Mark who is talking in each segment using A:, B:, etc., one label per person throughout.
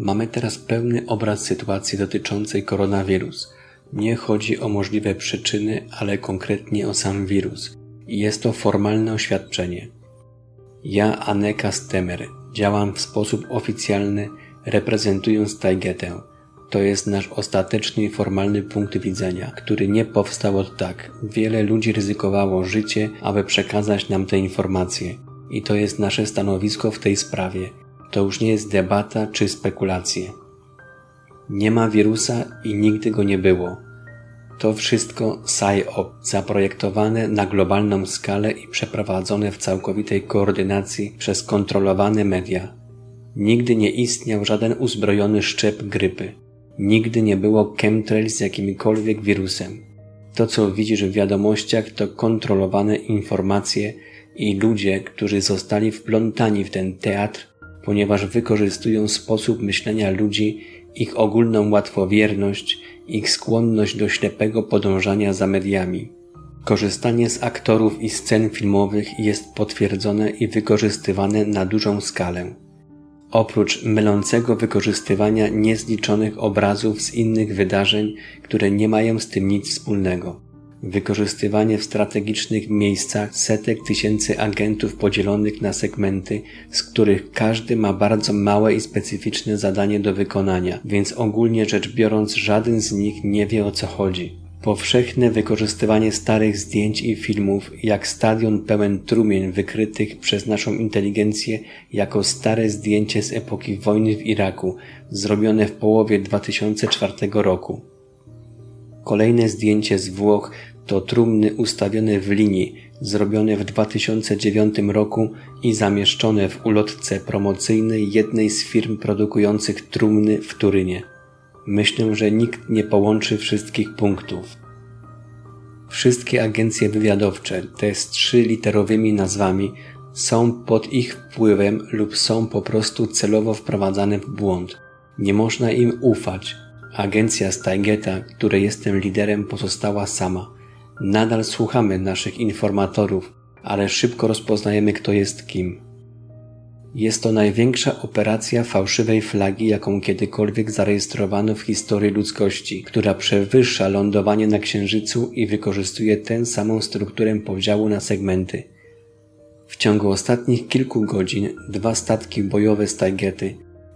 A: Mamy teraz pełny obraz sytuacji dotyczącej koronawirus. Nie chodzi o możliwe przyczyny, ale konkretnie o sam wirus. Jest to formalne oświadczenie. Ja, Aneka Stemer, działam w sposób oficjalny, reprezentując Tajgetę. To jest nasz ostateczny i formalny punkt widzenia, który nie powstał od tak. Wiele ludzi ryzykowało życie, aby przekazać nam te informacje. I to jest nasze stanowisko w tej sprawie. To już nie jest debata czy spekulacje. Nie ma wirusa i nigdy go nie było. To wszystko PSYOP, zaprojektowane na globalną skalę i przeprowadzone w całkowitej koordynacji przez kontrolowane media. Nigdy nie istniał żaden uzbrojony szczep grypy. Nigdy nie było chemtrail z jakimkolwiek wirusem. To, co widzisz w wiadomościach, to kontrolowane informacje i ludzie, którzy zostali wplątani w ten teatr, ponieważ wykorzystują sposób myślenia ludzi, ich ogólną łatwowierność, ich skłonność do ślepego podążania za mediami. Korzystanie z aktorów i scen filmowych jest potwierdzone i wykorzystywane na dużą skalę. Oprócz mylącego wykorzystywania niezliczonych obrazów z innych wydarzeń, które nie mają z tym nic wspólnego. Wykorzystywanie w strategicznych miejscach setek tysięcy agentów podzielonych na segmenty, z których każdy ma bardzo małe i specyficzne zadanie do wykonania, więc ogólnie rzecz biorąc żaden z nich nie wie o co chodzi. Powszechne wykorzystywanie starych zdjęć i filmów, jak stadion pełen trumien wykrytych przez naszą inteligencję jako stare zdjęcie z epoki wojny w Iraku, zrobione w połowie 2004 roku. Kolejne zdjęcie z Włoch to trumny ustawione w linii, zrobione w 2009 roku i zamieszczone w ulotce promocyjnej jednej z firm produkujących trumny w Turynie. Myślę, że nikt nie połączy wszystkich punktów. Wszystkie agencje wywiadowcze, te z trzyliterowymi nazwami, są pod ich wpływem lub są po prostu celowo wprowadzane w błąd. Nie można im ufać. Agencja Steigeta, której jestem liderem, pozostała sama. Nadal słuchamy naszych informatorów, ale szybko rozpoznajemy, kto jest kim. Jest to największa operacja fałszywej flagi, jaką kiedykolwiek zarejestrowano w historii ludzkości, która przewyższa lądowanie na Księżycu i wykorzystuje tę samą strukturę podziału na segmenty. W ciągu ostatnich kilku godzin dwa statki bojowe z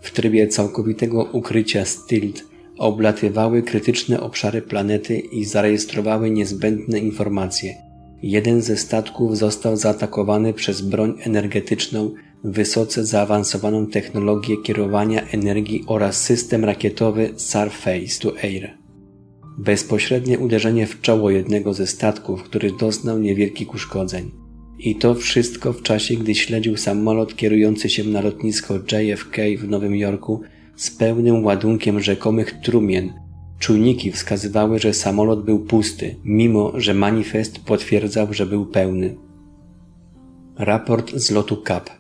A: w trybie całkowitego ukrycia STILT oblatywały krytyczne obszary planety i zarejestrowały niezbędne informacje. Jeden ze statków został zaatakowany przez broń energetyczną wysoce zaawansowaną technologię kierowania energii oraz system rakietowy Surface to Air. Bezpośrednie uderzenie w czoło jednego ze statków, który doznał niewielkich uszkodzeń. I to wszystko w czasie, gdy śledził samolot kierujący się na lotnisko JFK w Nowym Jorku z pełnym ładunkiem rzekomych trumien. Czujniki wskazywały, że samolot był pusty, mimo że manifest potwierdzał, że był pełny. Raport z lotu KAP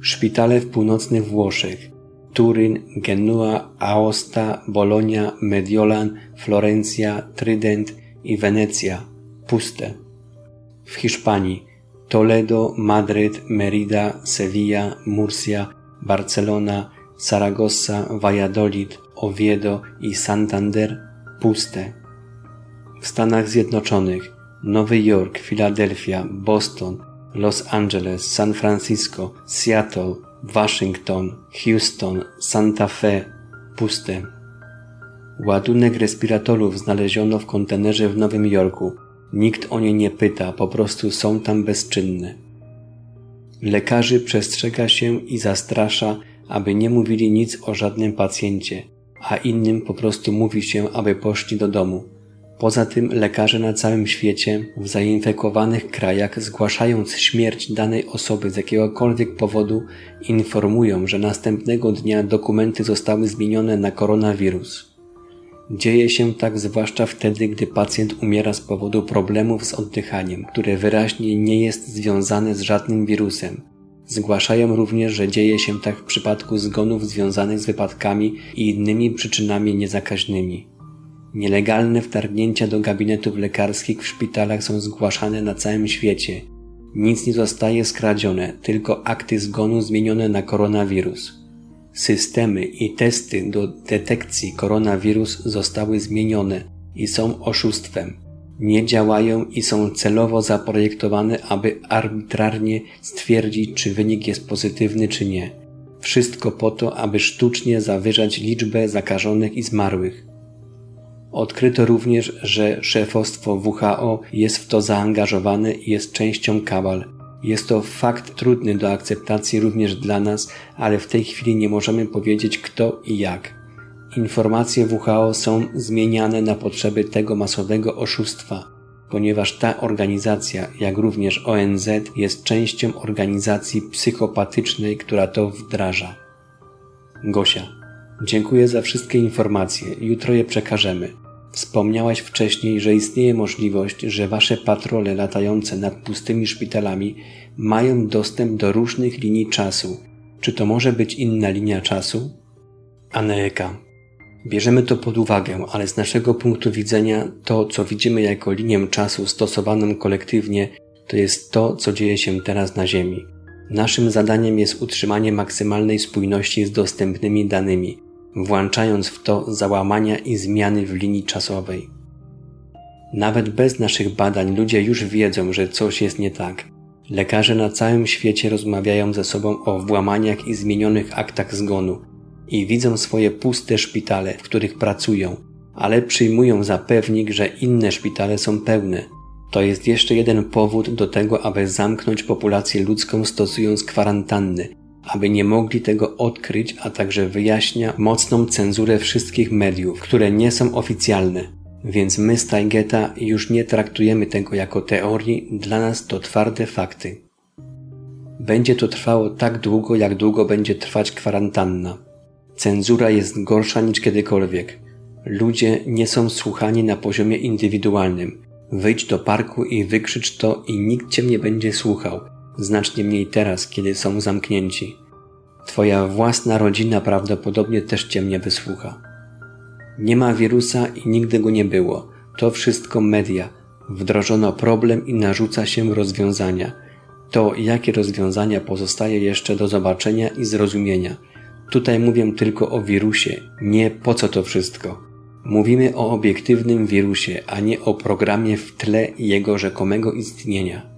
A: Szpitale w północnych Włoszech Turyn, Genua, Aosta, Bologna, Mediolan, Florencja, Trident i Wenecja puste. W Hiszpanii Toledo, Madryt, Merida, Sevilla, Murcia, Barcelona, Saragossa, Valladolid, Oviedo i Santander puste. W Stanach Zjednoczonych Nowy Jork, Filadelfia, Boston, Los Angeles, San Francisco, Seattle, Waszyngton, Houston, Santa Fe puste. Ładunek respiratorów znaleziono w kontenerze w Nowym Jorku. Nikt o nie nie pyta, po prostu są tam bezczynne. Lekarzy przestrzega się i zastrasza, aby nie mówili nic o żadnym pacjencie, a innym po prostu mówi się, aby poszli do domu. Poza tym lekarze na całym świecie w zainfekowanych krajach zgłaszając śmierć danej osoby z jakiegokolwiek powodu informują, że następnego dnia dokumenty zostały zmienione na koronawirus. Dzieje się tak zwłaszcza wtedy, gdy pacjent umiera z powodu problemów z oddychaniem, które wyraźnie nie jest związane z żadnym wirusem. Zgłaszają również, że dzieje się tak w przypadku zgonów związanych z wypadkami i innymi przyczynami niezakaźnymi. Nielegalne wtargnięcia do gabinetów lekarskich w szpitalach są zgłaszane na całym świecie. Nic nie zostaje skradzione, tylko akty zgonu zmienione na koronawirus. Systemy i testy do detekcji koronawirus zostały zmienione i są oszustwem. Nie działają i są celowo zaprojektowane, aby arbitralnie stwierdzić, czy wynik jest pozytywny, czy nie. Wszystko po to, aby sztucznie zawyżać liczbę zakażonych i zmarłych. Odkryto również, że szefostwo WHO jest w to zaangażowane i jest częścią kabal. Jest to fakt trudny do akceptacji również dla nas, ale w tej chwili nie możemy powiedzieć kto i jak. Informacje WHO są zmieniane na potrzeby tego masowego oszustwa, ponieważ ta organizacja, jak również ONZ, jest częścią organizacji psychopatycznej, która to wdraża. Gosia, dziękuję za wszystkie informacje, jutro je przekażemy. Wspomniałaś wcześniej, że istnieje możliwość, że wasze patrole latające nad pustymi szpitalami mają dostęp do różnych linii czasu. Czy to może być inna linia czasu? Aneeka. Bierzemy to pod uwagę, ale z naszego punktu widzenia to, co widzimy jako linię czasu stosowaną kolektywnie, to jest to, co dzieje się teraz na Ziemi. Naszym zadaniem jest utrzymanie maksymalnej spójności z dostępnymi danymi, włączając w to załamania i zmiany w linii czasowej. Nawet bez naszych badań ludzie już wiedzą, że coś jest nie tak. Lekarze na całym świecie rozmawiają ze sobą o włamaniach i zmienionych aktach zgonu i widzą swoje puste szpitale, w których pracują, ale przyjmują za pewnik, że inne szpitale są pełne. To jest jeszcze jeden powód do tego, aby zamknąć populację ludzką stosując kwarantanny, aby nie mogli tego odkryć, a także wyjaśnia mocną cenzurę wszystkich mediów, które nie są oficjalne. Więc my z Taigeta już nie traktujemy tego jako teorii, dla nas to twarde fakty. Będzie to trwało tak długo, jak długo będzie trwać kwarantanna. Cenzura jest gorsza niż kiedykolwiek. Ludzie nie są słuchani na poziomie indywidualnym. Wyjdź do parku i wykrzycz to i nikt cię nie będzie słuchał znacznie mniej teraz, kiedy są zamknięci. Twoja własna rodzina prawdopodobnie też cię nie wysłucha. Nie ma wirusa i nigdy go nie było. To wszystko media. Wdrożono problem i narzuca się rozwiązania. To, jakie rozwiązania pozostaje jeszcze do zobaczenia i zrozumienia. Tutaj mówię tylko o wirusie, nie po co to wszystko. Mówimy o obiektywnym wirusie, a nie o programie w tle jego rzekomego istnienia.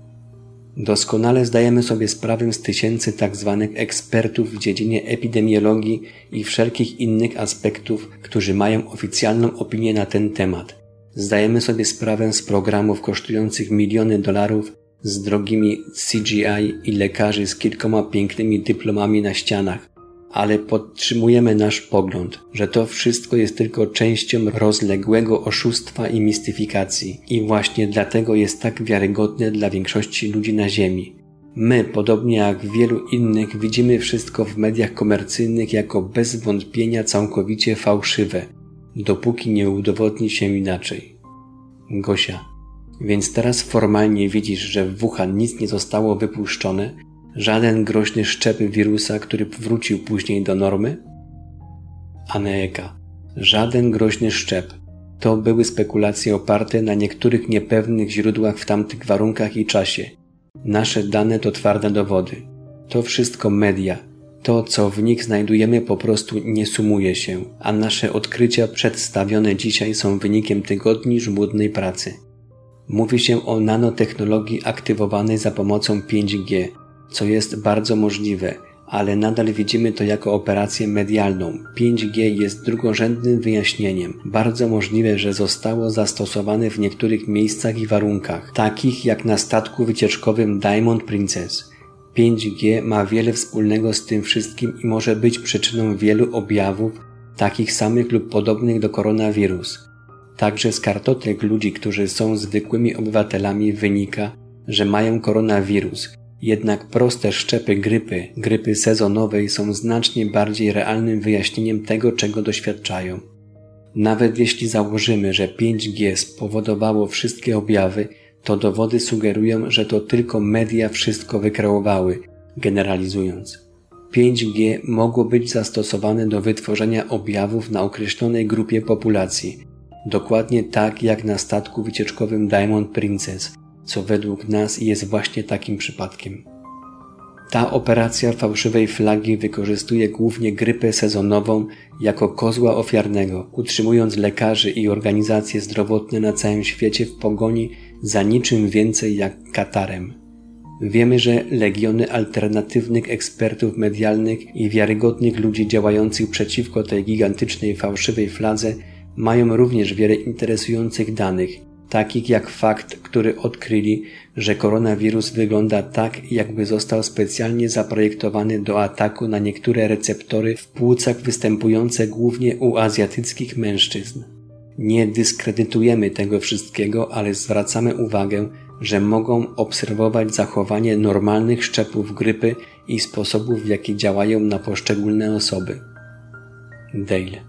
A: Doskonale zdajemy sobie sprawę z tysięcy tzw. Tak ekspertów w dziedzinie epidemiologii i wszelkich innych aspektów, którzy mają oficjalną opinię na ten temat. Zdajemy sobie sprawę z programów kosztujących miliony dolarów, z drogimi CGI i lekarzy z kilkoma pięknymi dyplomami na ścianach, ale podtrzymujemy nasz pogląd, że to wszystko jest tylko częścią rozległego oszustwa i mistyfikacji i właśnie dlatego jest tak wiarygodne dla większości ludzi na Ziemi. My, podobnie jak wielu innych, widzimy wszystko w mediach komercyjnych jako bez wątpienia całkowicie fałszywe, dopóki nie udowodni się inaczej. Gosia. Więc teraz formalnie widzisz, że w Wuhan nic nie zostało wypuszczone, Żaden groźny szczep wirusa, który wrócił później do normy? Aneeka. Żaden groźny szczep. To były spekulacje oparte na niektórych niepewnych źródłach w tamtych warunkach i czasie. Nasze dane to twarde dowody. To wszystko media. To, co w nich znajdujemy, po prostu nie sumuje się, a nasze odkrycia przedstawione dzisiaj są wynikiem tygodni żmudnej pracy. Mówi się o nanotechnologii aktywowanej za pomocą 5G, co jest bardzo możliwe, ale nadal widzimy to jako operację medialną. 5G jest drugorzędnym wyjaśnieniem. Bardzo możliwe, że zostało zastosowane w niektórych miejscach i warunkach, takich jak na statku wycieczkowym Diamond Princess. 5G ma wiele wspólnego z tym wszystkim i może być przyczyną wielu objawów, takich samych lub podobnych do koronawirus. Także z kartotek ludzi, którzy są zwykłymi obywatelami wynika, że mają koronawirus, jednak proste szczepy grypy, grypy sezonowej są znacznie bardziej realnym wyjaśnieniem tego, czego doświadczają. Nawet jeśli założymy, że 5G spowodowało wszystkie objawy, to dowody sugerują, że to tylko media wszystko wykreowały, generalizując. 5G mogło być zastosowane do wytworzenia objawów na określonej grupie populacji, dokładnie tak jak na statku wycieczkowym Diamond Princess, co według nas jest właśnie takim przypadkiem. Ta operacja fałszywej flagi wykorzystuje głównie grypę sezonową jako kozła ofiarnego, utrzymując lekarzy i organizacje zdrowotne na całym świecie w pogoni za niczym więcej jak Katarem. Wiemy, że legiony alternatywnych ekspertów medialnych i wiarygodnych ludzi działających przeciwko tej gigantycznej fałszywej fladze mają również wiele interesujących danych, takich jak fakt, który odkryli, że koronawirus wygląda tak, jakby został specjalnie zaprojektowany do ataku na niektóre receptory w płucach występujące głównie u azjatyckich mężczyzn. Nie dyskredytujemy tego wszystkiego, ale zwracamy uwagę, że mogą obserwować zachowanie normalnych szczepów grypy i sposobów, w jaki działają na poszczególne osoby. Dale.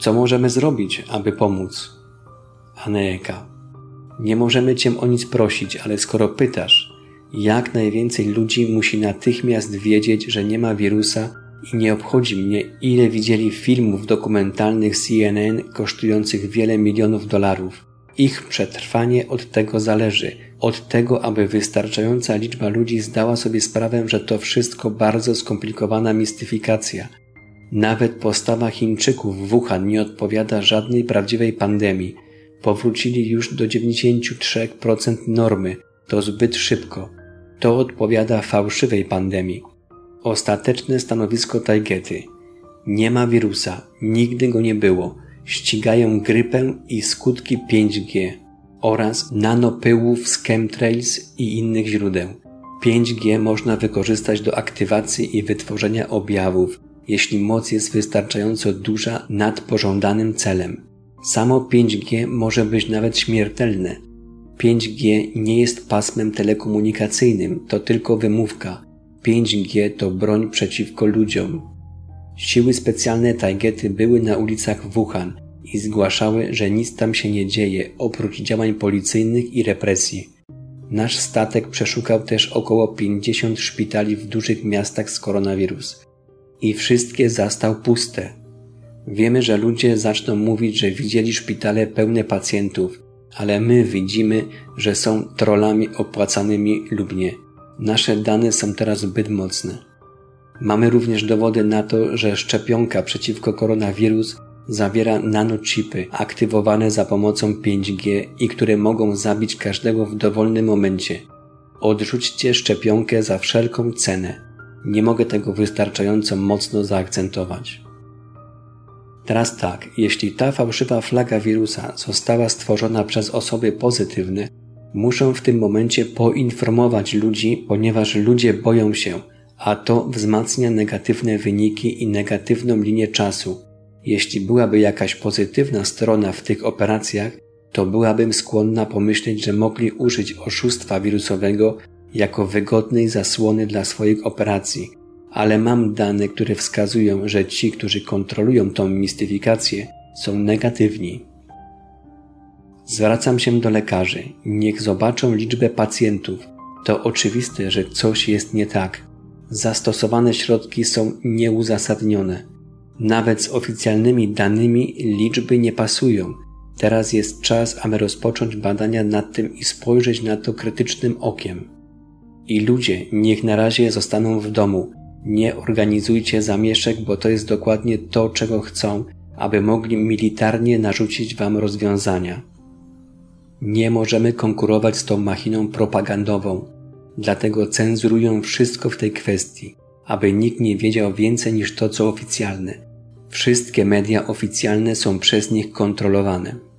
A: Co możemy zrobić, aby pomóc? Aneeka. Nie możemy Cię o nic prosić, ale skoro pytasz, jak najwięcej ludzi musi natychmiast wiedzieć, że nie ma wirusa i nie obchodzi mnie, ile widzieli filmów dokumentalnych CNN kosztujących wiele milionów dolarów. Ich przetrwanie od tego zależy, od tego, aby wystarczająca liczba ludzi zdała sobie sprawę, że to wszystko bardzo skomplikowana mistyfikacja. Nawet postawa Chińczyków w Wuhan nie odpowiada żadnej prawdziwej pandemii. Powrócili już do 93% normy. To zbyt szybko. To odpowiada fałszywej pandemii. Ostateczne stanowisko Tajgety. Nie ma wirusa, nigdy go nie było. Ścigają grypę i skutki 5G oraz nanopyłów z chemtrails i innych źródeł. 5G można wykorzystać do aktywacji i wytworzenia objawów, jeśli moc jest wystarczająco duża nad pożądanym celem. Samo 5G może być nawet śmiertelne. 5G nie jest pasmem telekomunikacyjnym, to tylko wymówka. 5G to broń przeciwko ludziom. Siły specjalne Tajgety były na ulicach Wuhan i zgłaszały, że nic tam się nie dzieje oprócz działań policyjnych i represji. Nasz statek przeszukał też około 50 szpitali w dużych miastach z koronawirus i wszystkie zastał puste. Wiemy, że ludzie zaczną mówić, że widzieli szpitale pełne pacjentów, ale my widzimy, że są trollami opłacanymi lub nie. Nasze dane są teraz zbyt mocne. Mamy również dowody na to, że szczepionka przeciwko koronawirus zawiera nanochipy aktywowane za pomocą 5G i które mogą zabić każdego w dowolnym momencie. Odrzućcie szczepionkę za wszelką cenę. Nie mogę tego wystarczająco mocno zaakcentować. Teraz tak, jeśli ta fałszywa flaga wirusa została stworzona przez osoby pozytywne, muszą w tym momencie poinformować ludzi, ponieważ ludzie boją się, a to wzmacnia negatywne wyniki i negatywną linię czasu. Jeśli byłaby jakaś pozytywna strona w tych operacjach, to byłabym skłonna pomyśleć, że mogli użyć oszustwa wirusowego jako wygodnej zasłony dla swoich operacji, ale mam dane, które wskazują, że ci, którzy kontrolują tą mistyfikację, są negatywni. Zwracam się do lekarzy. Niech zobaczą liczbę pacjentów. To oczywiste, że coś jest nie tak. Zastosowane środki są nieuzasadnione. Nawet z oficjalnymi danymi liczby nie pasują. Teraz jest czas, aby rozpocząć badania nad tym i spojrzeć na to krytycznym okiem. I ludzie niech na razie zostaną w domu. Nie organizujcie zamieszek, bo to jest dokładnie to, czego chcą, aby mogli militarnie narzucić wam rozwiązania. Nie możemy konkurować z tą machiną propagandową, dlatego cenzurują wszystko w tej kwestii, aby nikt nie wiedział więcej niż to, co oficjalne. Wszystkie media oficjalne są przez nich kontrolowane.